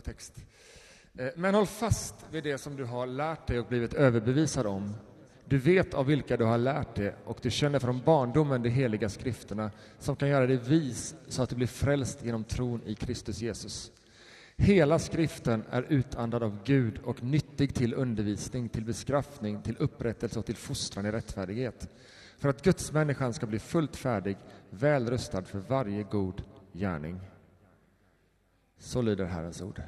text. Eh, men håll fast vid det som du har lärt dig och blivit överbevisad om. Du vet av vilka du har lärt det och du känner från barndomen de heliga skrifterna som kan göra dig vis så att du blir frälst genom tron i Kristus Jesus. Hela skriften är utandad av Gud och nyttig till undervisning, till bestraffning, till upprättelse och till fostran i rättfärdighet för att Guds människan ska bli fullt färdig, väl rustad för varje god gärning. Så lyder Herrens ord.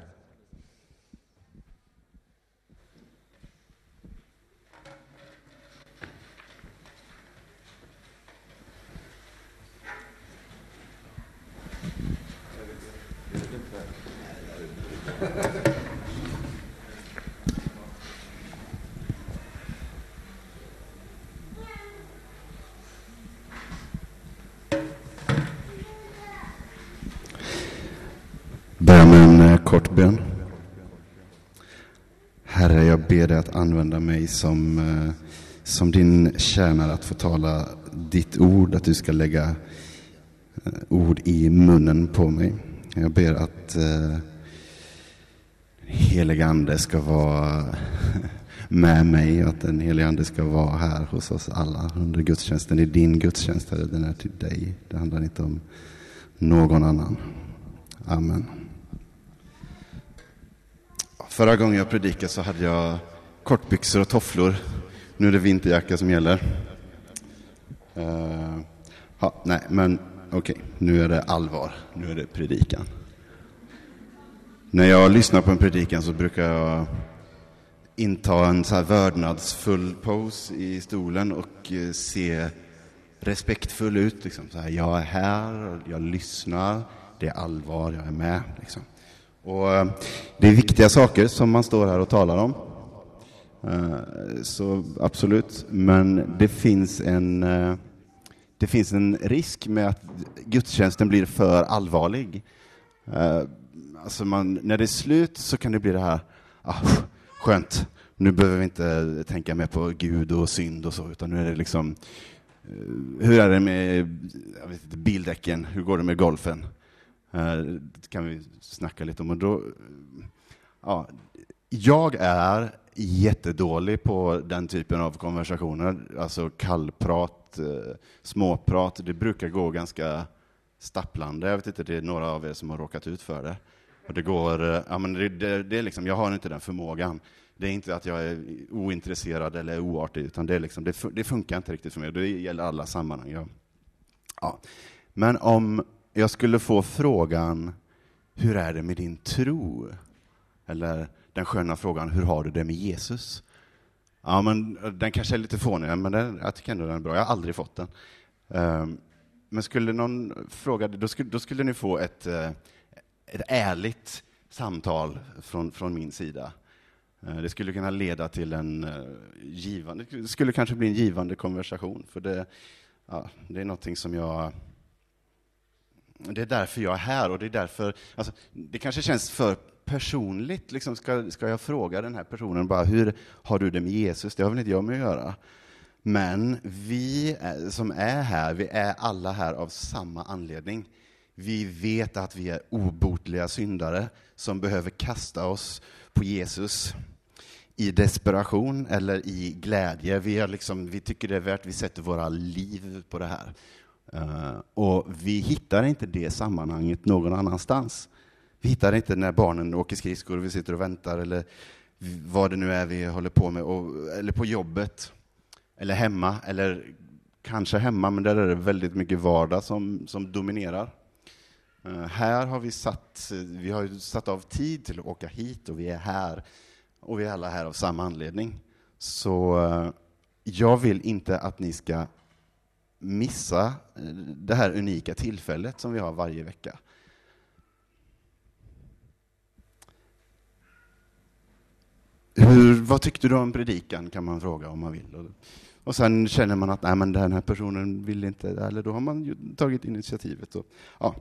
Kort bön. Herre, jag ber dig att använda mig som, eh, som din tjänare att få tala ditt ord, att du ska lägga eh, ord i munnen på mig. Jag ber att eh, heliga Ande ska vara med mig och att den heliga Ande ska vara här hos oss alla under gudstjänsten. Det är din gudstjänst, Herre, den är till dig. Det handlar inte om någon annan. Amen. Förra gången jag predikade så hade jag kortbyxor och tofflor. Nu är det vinterjacka som gäller. Eh, uh, ha, nej, men okej, okay. nu är det allvar. Nu är det predikan. När jag lyssnar på en predikan så brukar jag inta en så här vördnadsfull pose i stolen och eh, se respektfull ut. Liksom. Så här, jag är här, jag lyssnar, det är allvar, jag är med. Liksom. Och eh, det är viktiga saker som man står här och talar om. Eh, så absolut, men det finns en, eh, det finns en risk med att gudstjänsten blir för allvarlig. Alltså man, när det är slut så kan det bli det här, ah, skönt, nu behöver vi inte tänka mer på Gud och synd och så, utan nu är det liksom, hur är det med jag vet inte, bildäcken, hur går det med golfen? Det kan vi snacka lite om. Och då, ja, jag är jättedålig på den typen av konversationer, alltså kallprat, eh, småprat. Det brukar gå ganska stapplande. Jag vet inte, det är några av er som har råkat ut för det. Och det går, eh, ja men det, det, det, är liksom, jag har inte den förmågan. Det är inte att jag är ointresserad eller oartig, utan det, är liksom, det, det funkar inte riktigt för mig. Det gäller alla sammanhang. Ja. ja. Men om jag skulle få frågan, hur är det med din tro? Eller den sköna frågan, hur har du det med Jesus? Ja, men eh, den kanske är lite fånig, men den, jag tycker ändå den är bra. Jag har aldrig fått den. Ehm, men skulle någon fråga, då skulle, då skulle ni få ett, eh, ett ärligt samtal från, från min sida. Eh, det skulle kunna leda till en givande, det skulle kanske bli en givande konversation, för det, ja, det är någonting som jag det är därför jag är här och det är därför, alltså, det kanske känns för personligt, liksom ska, ska jag fråga den här personen bara, hur har du det med Jesus? Det har väl inte jag med att göra. Men vi som är här, vi är alla här av samma anledning. Vi vet att vi är obotliga syndare som behöver kasta oss på Jesus i desperation eller i glädje. Vi, är liksom, vi tycker det är värt, vi sätter våra liv på det här. Uh, och vi hittar inte det sammanhanget någon annanstans. Vi hittar inte när barnen åker skridskor och vi sitter och väntar eller vad det nu är vi håller på med, och, eller på jobbet, eller hemma, eller kanske hemma, men där är det väldigt mycket vardag som, som dominerar. Uh, här har vi satt, vi har satt av tid till att åka hit och vi är här, och vi är alla här av samma anledning. Så uh, jag vill inte att ni ska missa eh, det här unika tillfället som vi har varje vecka. Hur, vad tyckte du om predikan, kan man fråga om man vill. Och sen känner man att nej, men den här personen vill inte, eller då har man ju tagit initiativet. Och, ja.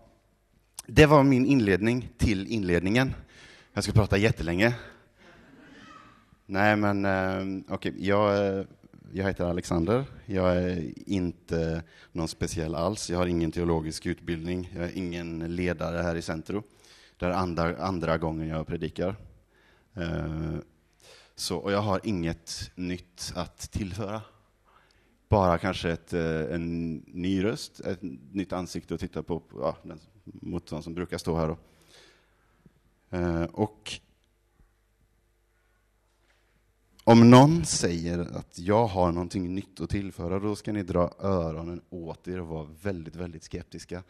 Det var min inledning till inledningen. Jag ska prata jättelänge. Nej, men eh, okej, okay. jag eh, jag heter Alexander. Jag är inte någon speciell alls. Jag har ingen teologisk utbildning. Jag är ingen ledare här i Centro. Det är andra, andra gången jag predikar. Eh, så, och jag har inget nytt att tillföra. Bara kanske ett, eh, en ny röst, ett nytt ansikte att titta på, ja, mot de som brukar stå här. Då. Eh, och om någon säger att jag har någonting nytt att tillföra, då ska ni dra öronen åt er och vara väldigt, väldigt skeptiska.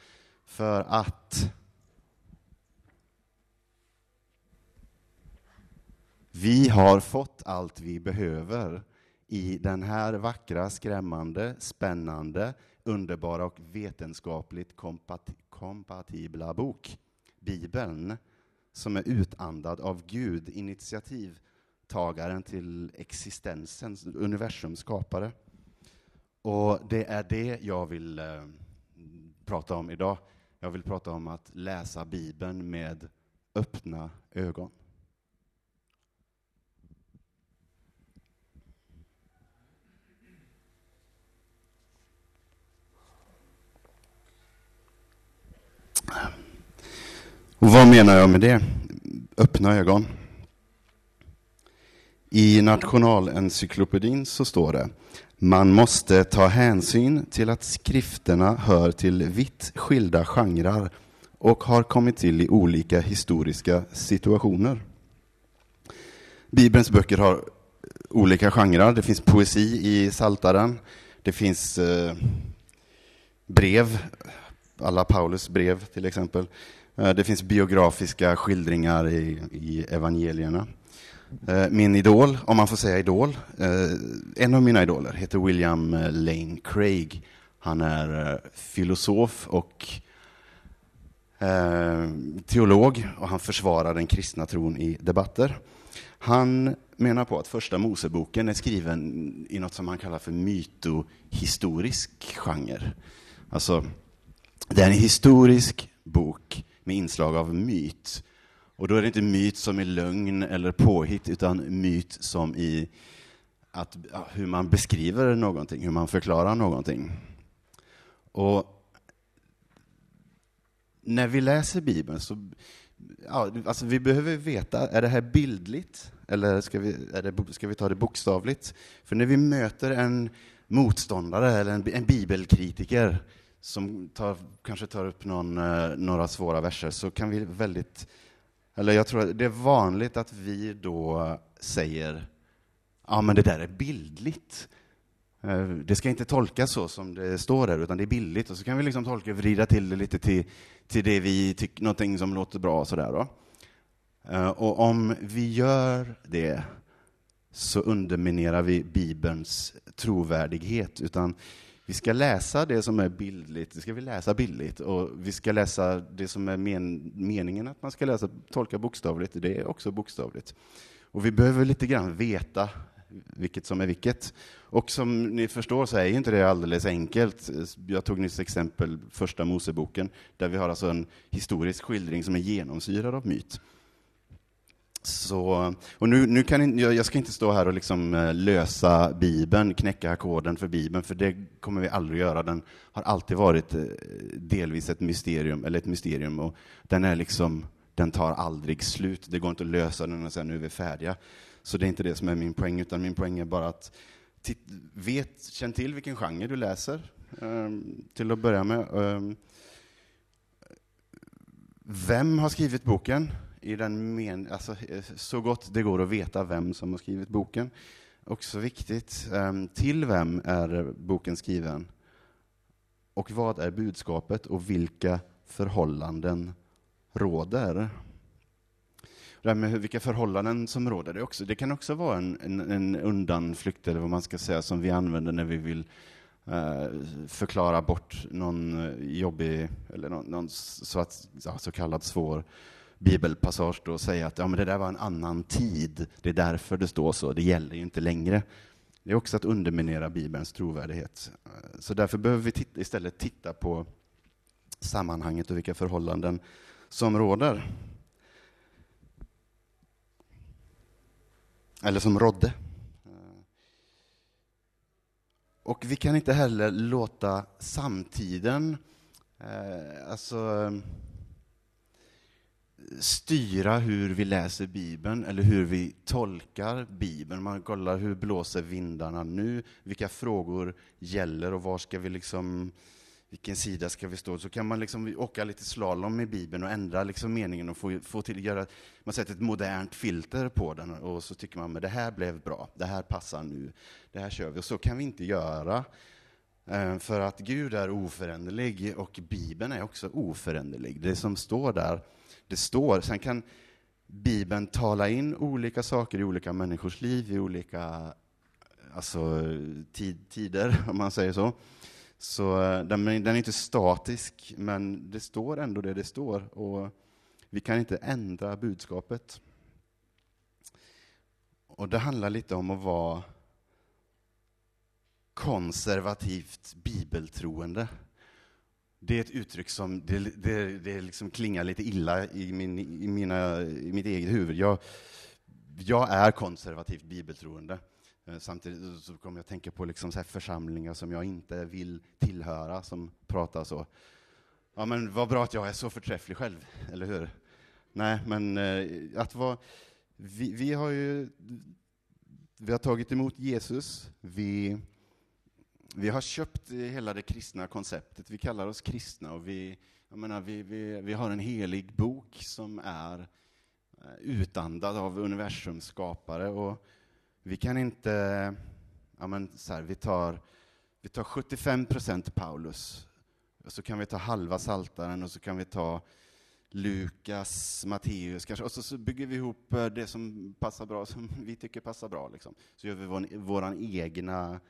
För att vi har fått allt vi behöver i den här vackra, skrämmande, spännande, underbara och vetenskapligt kompat kompatibla bok, Bibeln, som är utandad av Gud, initiativ initiativtagaren till existensen, universums skapare. Och det är det jag vill eh, prata om idag. Jag vill prata om att läsa Bibeln med öppna ögon. Och vad menar jag med det? Öppna ögon. I Nationalencyklopedin så står det man måste ta hänsyn till att skrifterna hör till vitt skilda genrer och har kommit till i olika historiska situationer. Bibelns böcker har olika genrer. Det finns poesi i Saltaren. Det finns eh, brev, alla Paulus brev till exempel. Eh, det finns biografiska skildringar i, i evangelierna. Eh, min idol, om man får säga idol, eh, en av mina idoler heter William eh, Lane Craig. Han är filosof och teolog och han försvarar den kristna tron i debatter. Han menar på att första Moseboken är skriven i något som han kallar för mytohistorisk genre. Alltså, det är en historisk bok med inslag av myt. Och då är det inte myt som i lögn eller påhitt, utan myt som i att, hur man beskriver någonting, hur man förklarar någonting. Och när vi läser Bibeln så ja, alltså vi behöver veta, är det här bildligt eller ska vi, det, ska vi ta det bokstavligt? För när vi möter en motståndare eller en, en bibelkritiker som tar, kanske tar upp någon, eh, några svåra verser så kan vi väldigt, eller jag tror att det är vanligt att vi då säger ja men det där är bildligt. Eh, det ska inte tolkas så som det står där, utan det är bildligt. Och så kan vi liksom tolka och vrida till det lite till, till det vi tycker, någonting som låter bra. Sådär då. Eh, och om vi gör det så underminerar vi Bibelns trovärdighet. Utan vi ska läsa det som är bildligt, det ska vi läsa bildligt. Och vi ska läsa det som är men, meningen att man ska läsa, tolka bokstavligt, det är också bokstavligt. Och vi behöver lite grann veta vilket som är vilket. Och som ni förstår så är inte det alldeles enkelt. Jag tog nyss exempel första Moseboken, där vi har alltså en historisk skildring som är genomsyrad av myt. Så, och nu, nu kan jag, jag ska inte stå här och liksom eh, lösa Bibeln, knäcka koden för Bibeln, för det kommer vi aldrig göra. Den har alltid varit eh, delvis ett mysterium, eller ett mysterium, och den är liksom, den tar aldrig slut. Det går inte att lösa den och säga nu är vi färdiga. Så det är inte det som är min poäng, utan min poäng är bara att vet, känn till vilken genre du läser, ehm, till att börja med. Ehm, vem har skrivit boken? I den men, alltså, eh, så gott det går att veta vem som har skrivit boken. Också viktigt, ehm, till vem är boken skriven? Och vad är budskapet och vilka förhållanden råder? Det här med vilka förhållanden som råder, det, också, det kan också vara en, en, en, undanflykt, eller vad man ska säga, som vi använder när vi vill eh, förklara bort någon eh, jobbig, eller någon, någon så, att, så kallad svår bibelpassage då och säga att ja, men det där var en annan tid, det är därför det står så, det gäller ju inte längre. Det är också att underminera Bibelns trovärdighet. Eh, så därför behöver vi titta, istället titta på sammanhanget och vilka förhållanden som råder. Eller som rådde. Eh, och vi kan inte heller låta samtiden, eh, alltså styra hur vi läser Bibeln eller hur vi tolkar Bibeln. Man kollar hur blåser vindarna nu, vilka frågor gäller och var ska vi liksom vilken sida ska vi stå? Så kan man liksom åka lite slalom i Bibeln och ändra liksom meningen och få, få till göra, man sätter ett modernt filter på den och så tycker man att det här blev bra, det här passar nu, det här kör vi. Och så kan vi inte göra. Eh, för att Gud är oföränderlig och Bibeln är också oföränderlig. Det som står där, det står. Sen kan Bibeln tala in olika saker i olika människors liv, i olika alltså, tid, tider, om man säger så. Så eh, den, den är inte statisk, men det står ändå det det står. Och vi kan inte ändra budskapet. Och det handlar lite om att vara konservativt bibeltroende. Det är ett uttryck som det, det, det liksom klingar lite illa i, min, i, mina, i mitt eget huvud. Jag, jag är konservativt bibeltroende. Eh, samtidigt så kommer jag att tänka på liksom så församlingar som jag inte vill tillhöra, som pratar så. Ja, men vad bra att jag är så förträfflig själv, eller hur? Nej, men eh, att vara... Vi, vi, har ju vi har tagit emot Jesus. Vi, vi har köpt hela det kristna konceptet. Vi kallar oss kristna och vi, jag menar, vi, vi, vi har en helig bok som är eh, utandad av universums skapare. Och vi kan inte, ja men så här, vi tar, vi tar 75 procent Paulus, och så kan vi ta halva Saltaren och så kan vi ta Lukas, Matteus kanske, och så, så, bygger vi ihop eh, det som passar bra, som vi tycker passar bra. Liksom. Så gör vi vår, vår egna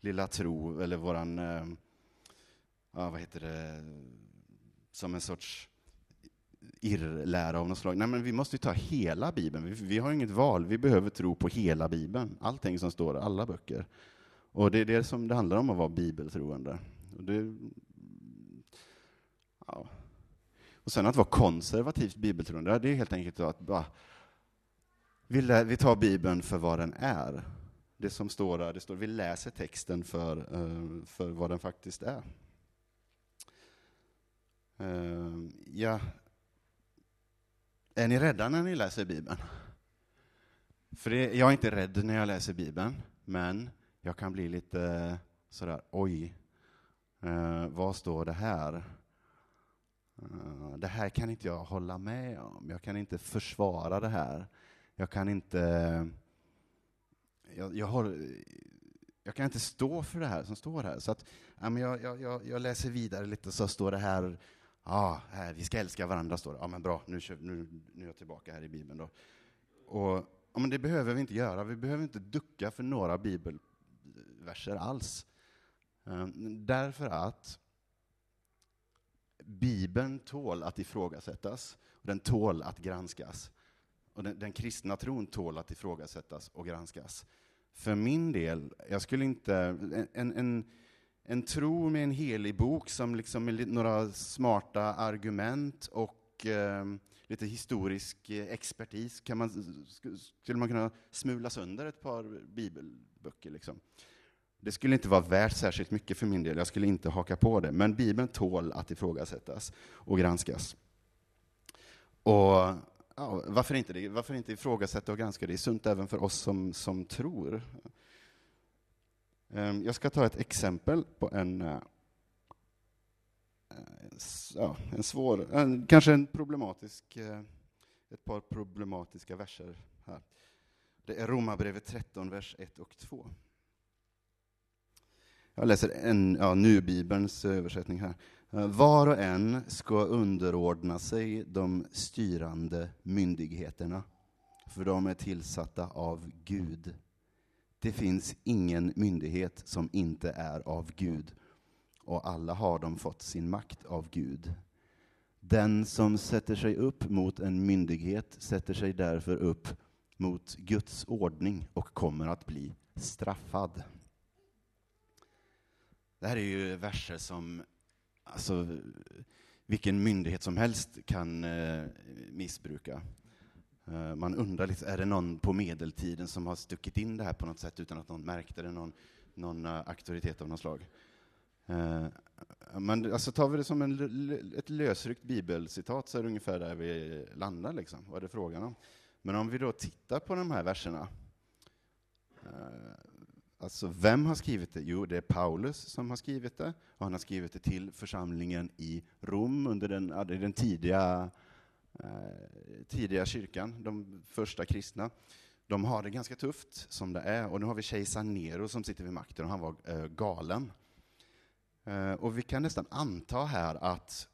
lilla tro, eller våran, eh, ja vad heter det, som en sorts irrlära av något slag. Nej, men vi måste ju ta hela Bibeln. Vi, vi, har inget val. Vi behöver tro på hela Bibeln. Allting som står alla böcker. Och det är det som det handlar om att vara bibeltroende. Och, det, ja. och sen att vara konservativt bibeltroende, det är helt enkelt att bara, vi, vi tar Bibeln för vad den är. Det som står där, det står, vi läser texten för, eh, för vad den faktiskt är. Ehm, ja, är ni rädda när ni läser Bibeln? För det, jag är inte rädd när jag läser Bibeln, men jag kan bli lite sådär, oj, eh, vad står det här? Eh, det här kan inte jag hålla med om. Jag kan inte försvara det här. Jag kan inte... Jag, jag, har, jag kan inte stå för det här som står här. Så att, ja, men jag, jag, jag läser vidare lite, så står det här ja, här, vi ska älska varandra, står det. Ja, men bra, nu, nu, nu är jag tillbaka här i Bibeln. Då. Och, ja, men det behöver vi inte göra. Vi behöver inte ducka för några bibelverser alls. Ehm, därför att Bibeln tål att ifrågasättas, och den tål att granskas. Och den, den kristna tron tål att ifrågasättas och granskas. För min del, jag skulle inte... En, en, en tro med en helig bok som liksom med några smarta argument och eh, lite historisk eh, expertis kan man, skulle man kunna smula sönder ett par bibelböcker. Liksom. Det skulle inte vara värt särskilt mycket för min del, jag skulle inte haka på det. Men Bibeln tål att ifrågasättas och granskas. Och ja, varför, inte det? varför inte ifrågasätta och granska? Det är sunt även för oss som, som tror. Ehm, jag ska ta ett exempel på en, eh, ja, en svår, en, kanske en problematisk, eh, ett par problematiska verser här. Det är Romarbrevet 13, vers 1 och 2. Jag läser en, ja, nu Bibelns eh, översättning här. Eh, Var och en ska underordna sig de styrande myndigheterna, för de är tillsatta av Gud. Det finns ingen myndighet som inte är av Gud, och alla har de fått sin makt av Gud. Den som sätter sig upp mot en myndighet sätter sig därför upp mot Guds ordning och kommer att bli straffad. Det här är ju verser som alltså, vilken myndighet som helst kan eh, missbruka. Eh, man undrar, liksom, är det någon på medeltiden som har stuckit in det här på något sätt utan att någon märkte det, någon, någon uh, auktoritet av något slag? Eh, men alltså tar vi det som en, ett lösryckt bibelcitat så är det ungefär där vi landar, liksom. vad är det frågan om? Men om vi då tittar på de här verserna, eh, alltså vem har skrivit det? Jo, det är Paulus som har skrivit det, och han har skrivit det till församlingen i Rom under den, den tidiga, eh, tidiga kyrkan, de första kristna. De har det ganska tufft som det är, och nu har vi kejsar Nero som sitter vid makten, och han var eh, galen. Eh, och vi kan nästan anta här att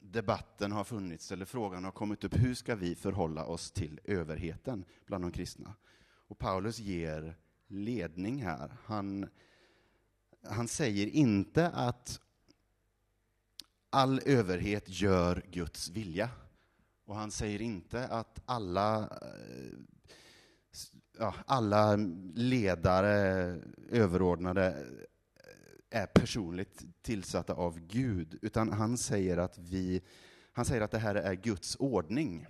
debatten har funnits, eller frågan har kommit upp, hur ska vi förhålla oss till överheten bland de kristna? Och Paulus ger ledning här. Han, han säger inte att all överhet gör Guds vilja. Och han säger inte att alla, eh, ja, alla ledare, överordnade, eh, är personligt tillsatta av Gud, utan han säger att, vi, han säger att det här är Guds ordning.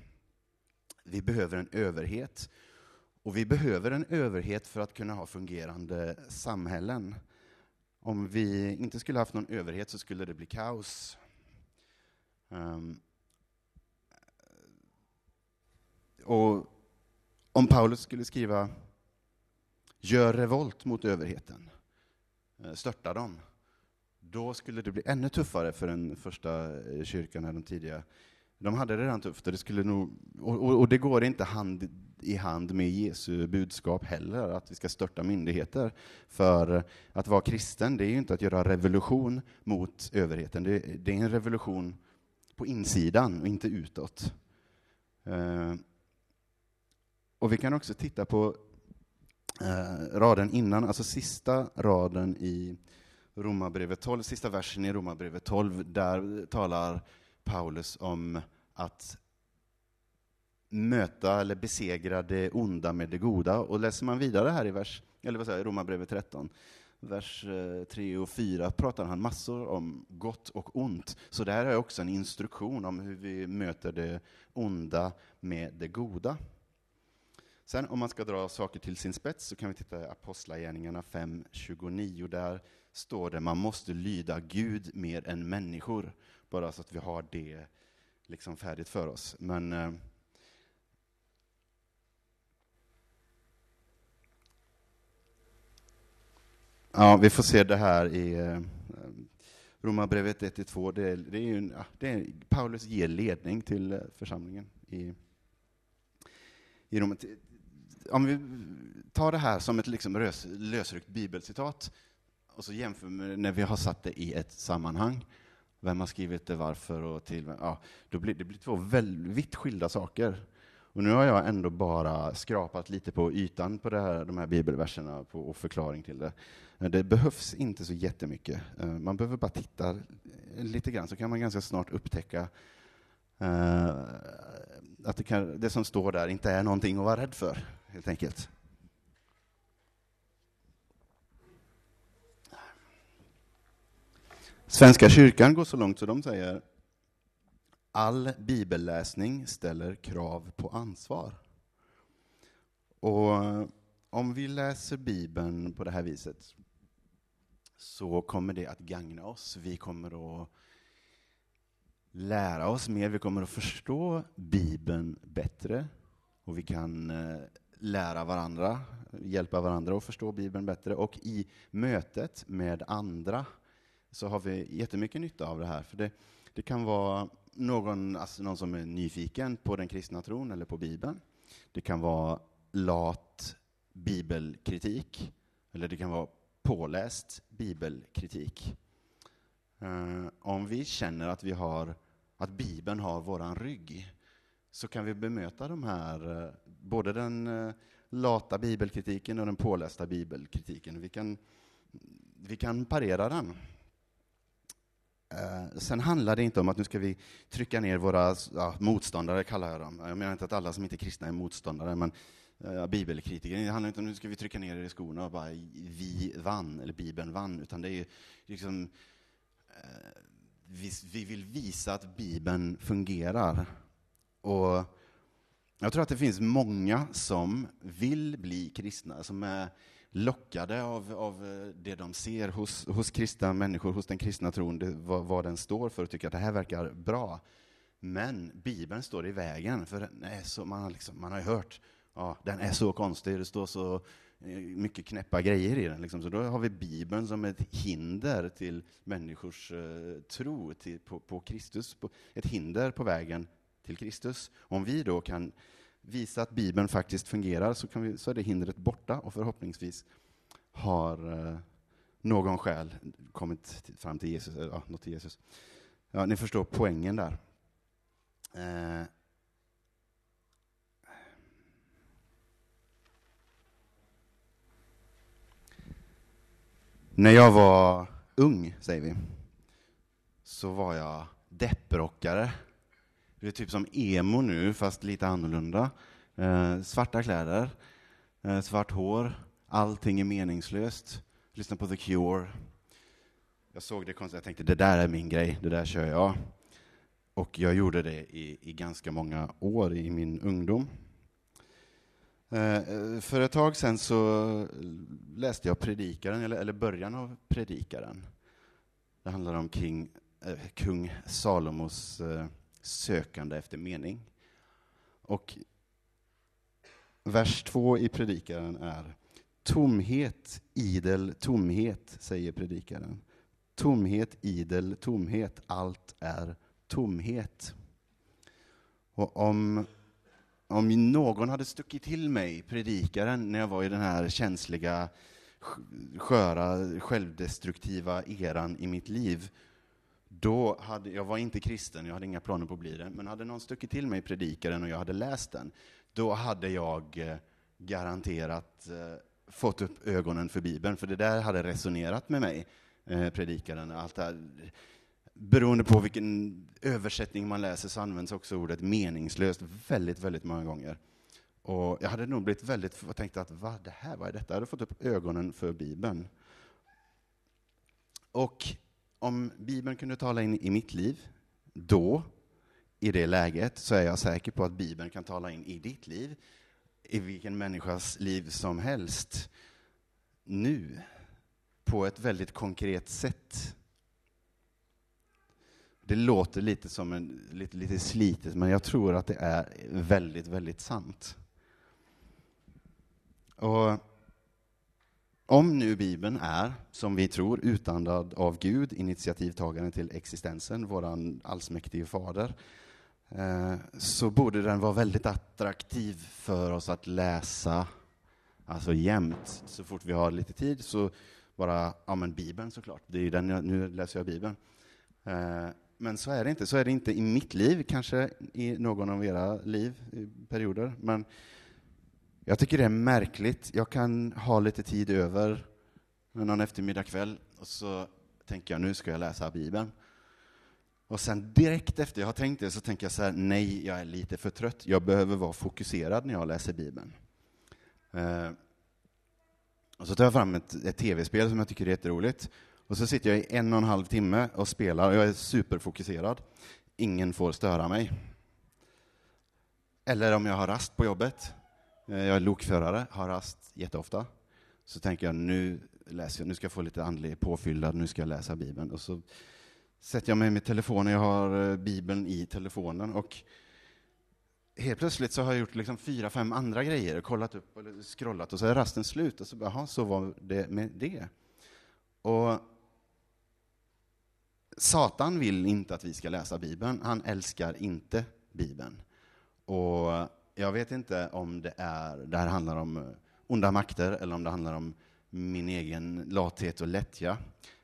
Vi behöver en överhet. Och vi behöver en överhet för att kunna ha fungerande samhällen. Om vi inte skulle haft någon överhet så skulle det bli kaos. Um, och om Paulus skulle skriva ”Gör revolt mot överheten” eh, störta dem, då skulle det bli ännu tuffare för den första eh, kyrkan eller de tidiga. De hade det redan tufft, och det, skulle nog, och, och, det går inte hand i hand med Jesu budskap heller, att vi ska störta myndigheter. För att vara kristen, det är ju inte att göra revolution mot överheten, det, det är en revolution på insidan och inte utåt. Eh, och vi kan också titta på eh, raden innan, alltså sista raden i Romarbrevet 12, sista versen i Romarbrevet 12, där talar Paulus om att möta eller besegra det onda med det goda. Och läser man vidare här i vers, eller vad säger Romarbrevet 13, vers eh, 3 och 4 pratar han massor om gott och ont. Så det här är också en instruktion om hur vi möter det onda med det goda. Sen om man ska dra saker till sin spets så kan vi titta i Apostlagärningarna 5.29. Där står det man måste lyda Gud mer än människor. Bara så att vi har det liksom färdigt för oss. Men eh, Ja, vi får se det här i eh, Romarbrevet 1-2. Det, det är ju, en, det är, Paulus ger ledning till eh, församlingen i, i Rom om vi tar det här som ett liksom lös, lösryckt bibelcitat och så jämför med när vi har satt det i ett sammanhang, vem har skrivit det, varför och till ja, då blir det blir två väldigt skilda saker. Och nu har jag ändå bara skrapat lite på ytan på det här, de här bibelverserna på, och förklaring till det. Det behövs inte så jättemycket. Eh, man behöver bara titta lite grann så kan man ganska snart upptäcka eh, att det, kan, det som står där inte är någonting att vara rädd för helt enkelt. Svenska kyrkan går så långt så de säger all bibelläsning ställer krav på ansvar. Och om vi läser Bibeln på det här viset så kommer det att gagna oss. Vi kommer att lära oss mer, vi kommer att förstå Bibeln bättre och vi kan eh, lära varandra, hjälpa varandra att förstå Bibeln bättre. Och i mötet med andra så har vi jättemycket nytta av det här. För det, det kan vara någon, alltså någon som är nyfiken på den kristna tron eller på Bibeln. Det kan vara lat bibelkritik, eller det kan vara påläst bibelkritik. Uh, om vi känner att vi har att Bibeln har våran rygg, så kan vi bemöta de här, eh, både den eh, lata bibelkritiken och den pålästa bibelkritiken. Vi kan, vi kan parera den. Eh, sen handlar det inte om att nu ska vi trycka ner våra ja, motståndare, kallar jag dem. Jag menar inte att alla som inte är kristna är motståndare, men eh, bibelkritiker. Det handlar inte om att nu ska vi trycka ner er i skorna och bara vi vann, eller Bibeln vann, utan det är liksom eh, vi, vi vill visa att Bibeln fungerar. Och jag tror att det finns många som vill bli kristna, som är lockade av, av eh, det de ser hos, hos kristna människor, hos den kristna tron, det, vad, vad den står för och tycker att det här verkar bra. Men Bibeln står i vägen, för den är så, man, har liksom, man har ju hört, ja, den är så konstig, det står så eh, mycket knäppa grejer i den. Liksom. Så då har vi Bibeln som ett hinder till människors eh, tro till, på, på Kristus, på, ett hinder på vägen till Kristus. Om vi då kan visa att Bibeln faktiskt fungerar så, kan vi, så är det hindret borta och förhoppningsvis har eh, någon själ kommit fram till Jesus, eh, ja, något till Jesus. Ja, ni förstår poängen där. Eh. När jag var ung, säger vi, så var jag depprockare. Det är typ som emo nu, fast lite annorlunda. Eh, svarta kläder, eh, svart hår, allting är meningslöst. Lyssna på The Cure. Jag såg det konstigt, jag tänkte det där är min grej, det där kör jag. Och jag gjorde det i, i ganska många år i min ungdom. Eh, eh för ett tag sedan så läste jag Predikaren, eller, eller början av Predikaren. Det handlar om king, eh, kung Salomos eh, sökande efter mening. Och vers två i Predikaren är Tomhet, idel tomhet, säger Predikaren. Tomhet, idel tomhet, allt är tomhet. Och om, om någon hade stuckit till mig, predikaren, när jag var i den här känsliga, sköra, självdestruktiva eran i mitt liv, då hade, jag var inte kristen, jag hade inga planer på att bli det, men hade någon stuckit till mig predikaren och jag hade läst den, då hade jag eh, garanterat eh, fått upp ögonen för Bibeln, för det där hade resonerat med mig, eh, predikaren. Allt det här beroende på vilken översättning man läser så används också ordet meningslöst väldigt, väldigt många gånger. Och jag hade nog blivit väldigt, och tänkt att vad det här, vad är detta? Jag hade fått upp ögonen för Bibeln. Och om Bibeln kunde tala in i mitt liv, då, i det läget, så är jag säker på att Bibeln kan tala in i ditt liv, i vilken människas liv som helst, nu, på ett väldigt konkret sätt. Det låter lite som en, lite, lite slitet, men jag tror att det är väldigt, väldigt sant. Och om nu Bibeln är, som vi tror, utandad av Gud, initiativtagaren till existensen, våran allsmäktige fader, eh, så borde den vara väldigt attraktiv för oss att läsa, alltså jämt. Så fort vi har lite tid så bara, ja men Bibeln såklart, det är den jag, nu läser jag Bibeln. Eh, men så är det inte. Så är det inte i mitt liv, kanske i någon av era liv i perioder. Men jag tycker det är märkligt. Jag kan ha lite tid över någon eftermiddag kväll och så tänker jag nu ska jag läsa Bibeln. Och sen direkt efter jag har tänkt det så tänker jag så här, nej, jag är lite för trött. Jag behöver vara fokuserad när jag läser Bibeln. Eh, och så tar jag fram ett, ett tv-spel som jag tycker är jätteroligt. Och så sitter jag i en och en halv timme och spelar och jag är superfokuserad. Ingen får störa mig. Eller om jag har rast på jobbet. Eh, jag är lokförare, har rast jätteofta. Så tänker jag nu, läser jag, nu ska jag få lite andlig påfyllnad, nu ska jag läsa Bibeln. Och så sätter jag mig med telefonen, jag har eh, Bibeln i telefonen. Och helt plötsligt så har jag gjort liksom fyra, fem andra grejer, kollat upp och scrollat och så är rasten slut. Och så, jaha, så var det med det. Och Satan vill inte att vi ska läsa Bibeln. Han älskar inte Bibeln. Och jag vet inte om det, är, det här handlar om eh, onda makter eller om det handlar om min egen lathet och lättja.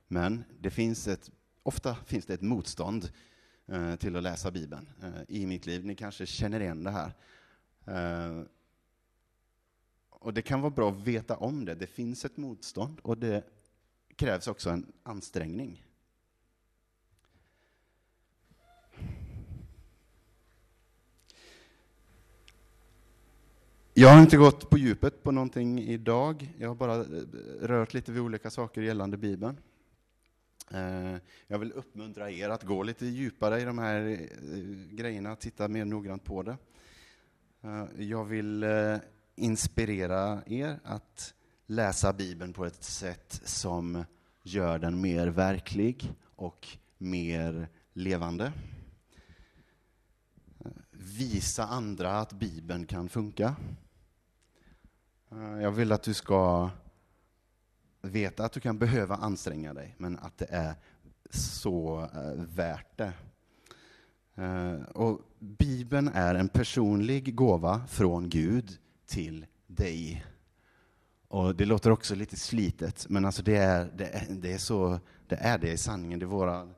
Men det finns ett, ofta finns det ett motstånd eh, till att läsa Bibeln eh, i mitt liv. Ni kanske känner igen det här. Eh, och det kan vara bra att veta om det. Det finns ett motstånd och det krävs också en ansträngning. Jag har inte gått på djupet på någonting idag. Jag har bara eh, rört lite vid olika saker gällande Bibeln. Eh, jag vill uppmuntra er att gå lite djupare i de här eh, grejerna, grejerna, titta mer noggrant på det. Jag vill inspirera er att läsa Bibeln på ett sätt som gör den mer verklig och mer levande. Visa andra att Bibeln kan funka. Eh, jag vill att du ska veta att du kan behöva anstränga dig, men att det är så eh, värt det. Eh, och Bibeln är en personlig gåva från Gud till dig. Och Det låter också lite slitet, men alltså det, är, det, är, det, är så, det är det i sanningen. Det är våra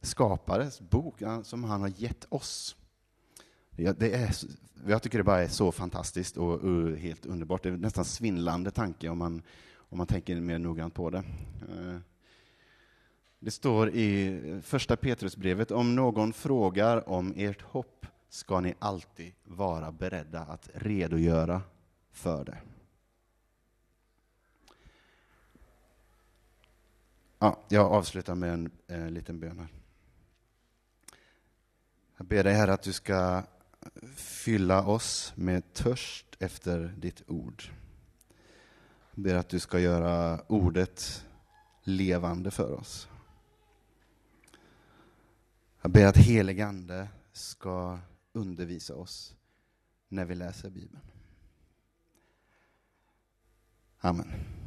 skapares bok som han har gett oss. Det är, jag tycker det bara är så fantastiskt och, och helt underbart. Det är nästan svindlande tanke om man, om man tänker mer noggrant på det. Eh, det står i första Petrusbrevet, om någon frågar om ert hopp ska ni alltid vara beredda att redogöra för det. Ja, jag avslutar med en, eh, liten bön här. Jag ber dig, Herre, att du ska fylla oss med törst efter ditt ord. Jag ber att du ska göra ordet levande för oss. Jag ber att heligande ska undervisa oss när vi läser Bibeln. Amen.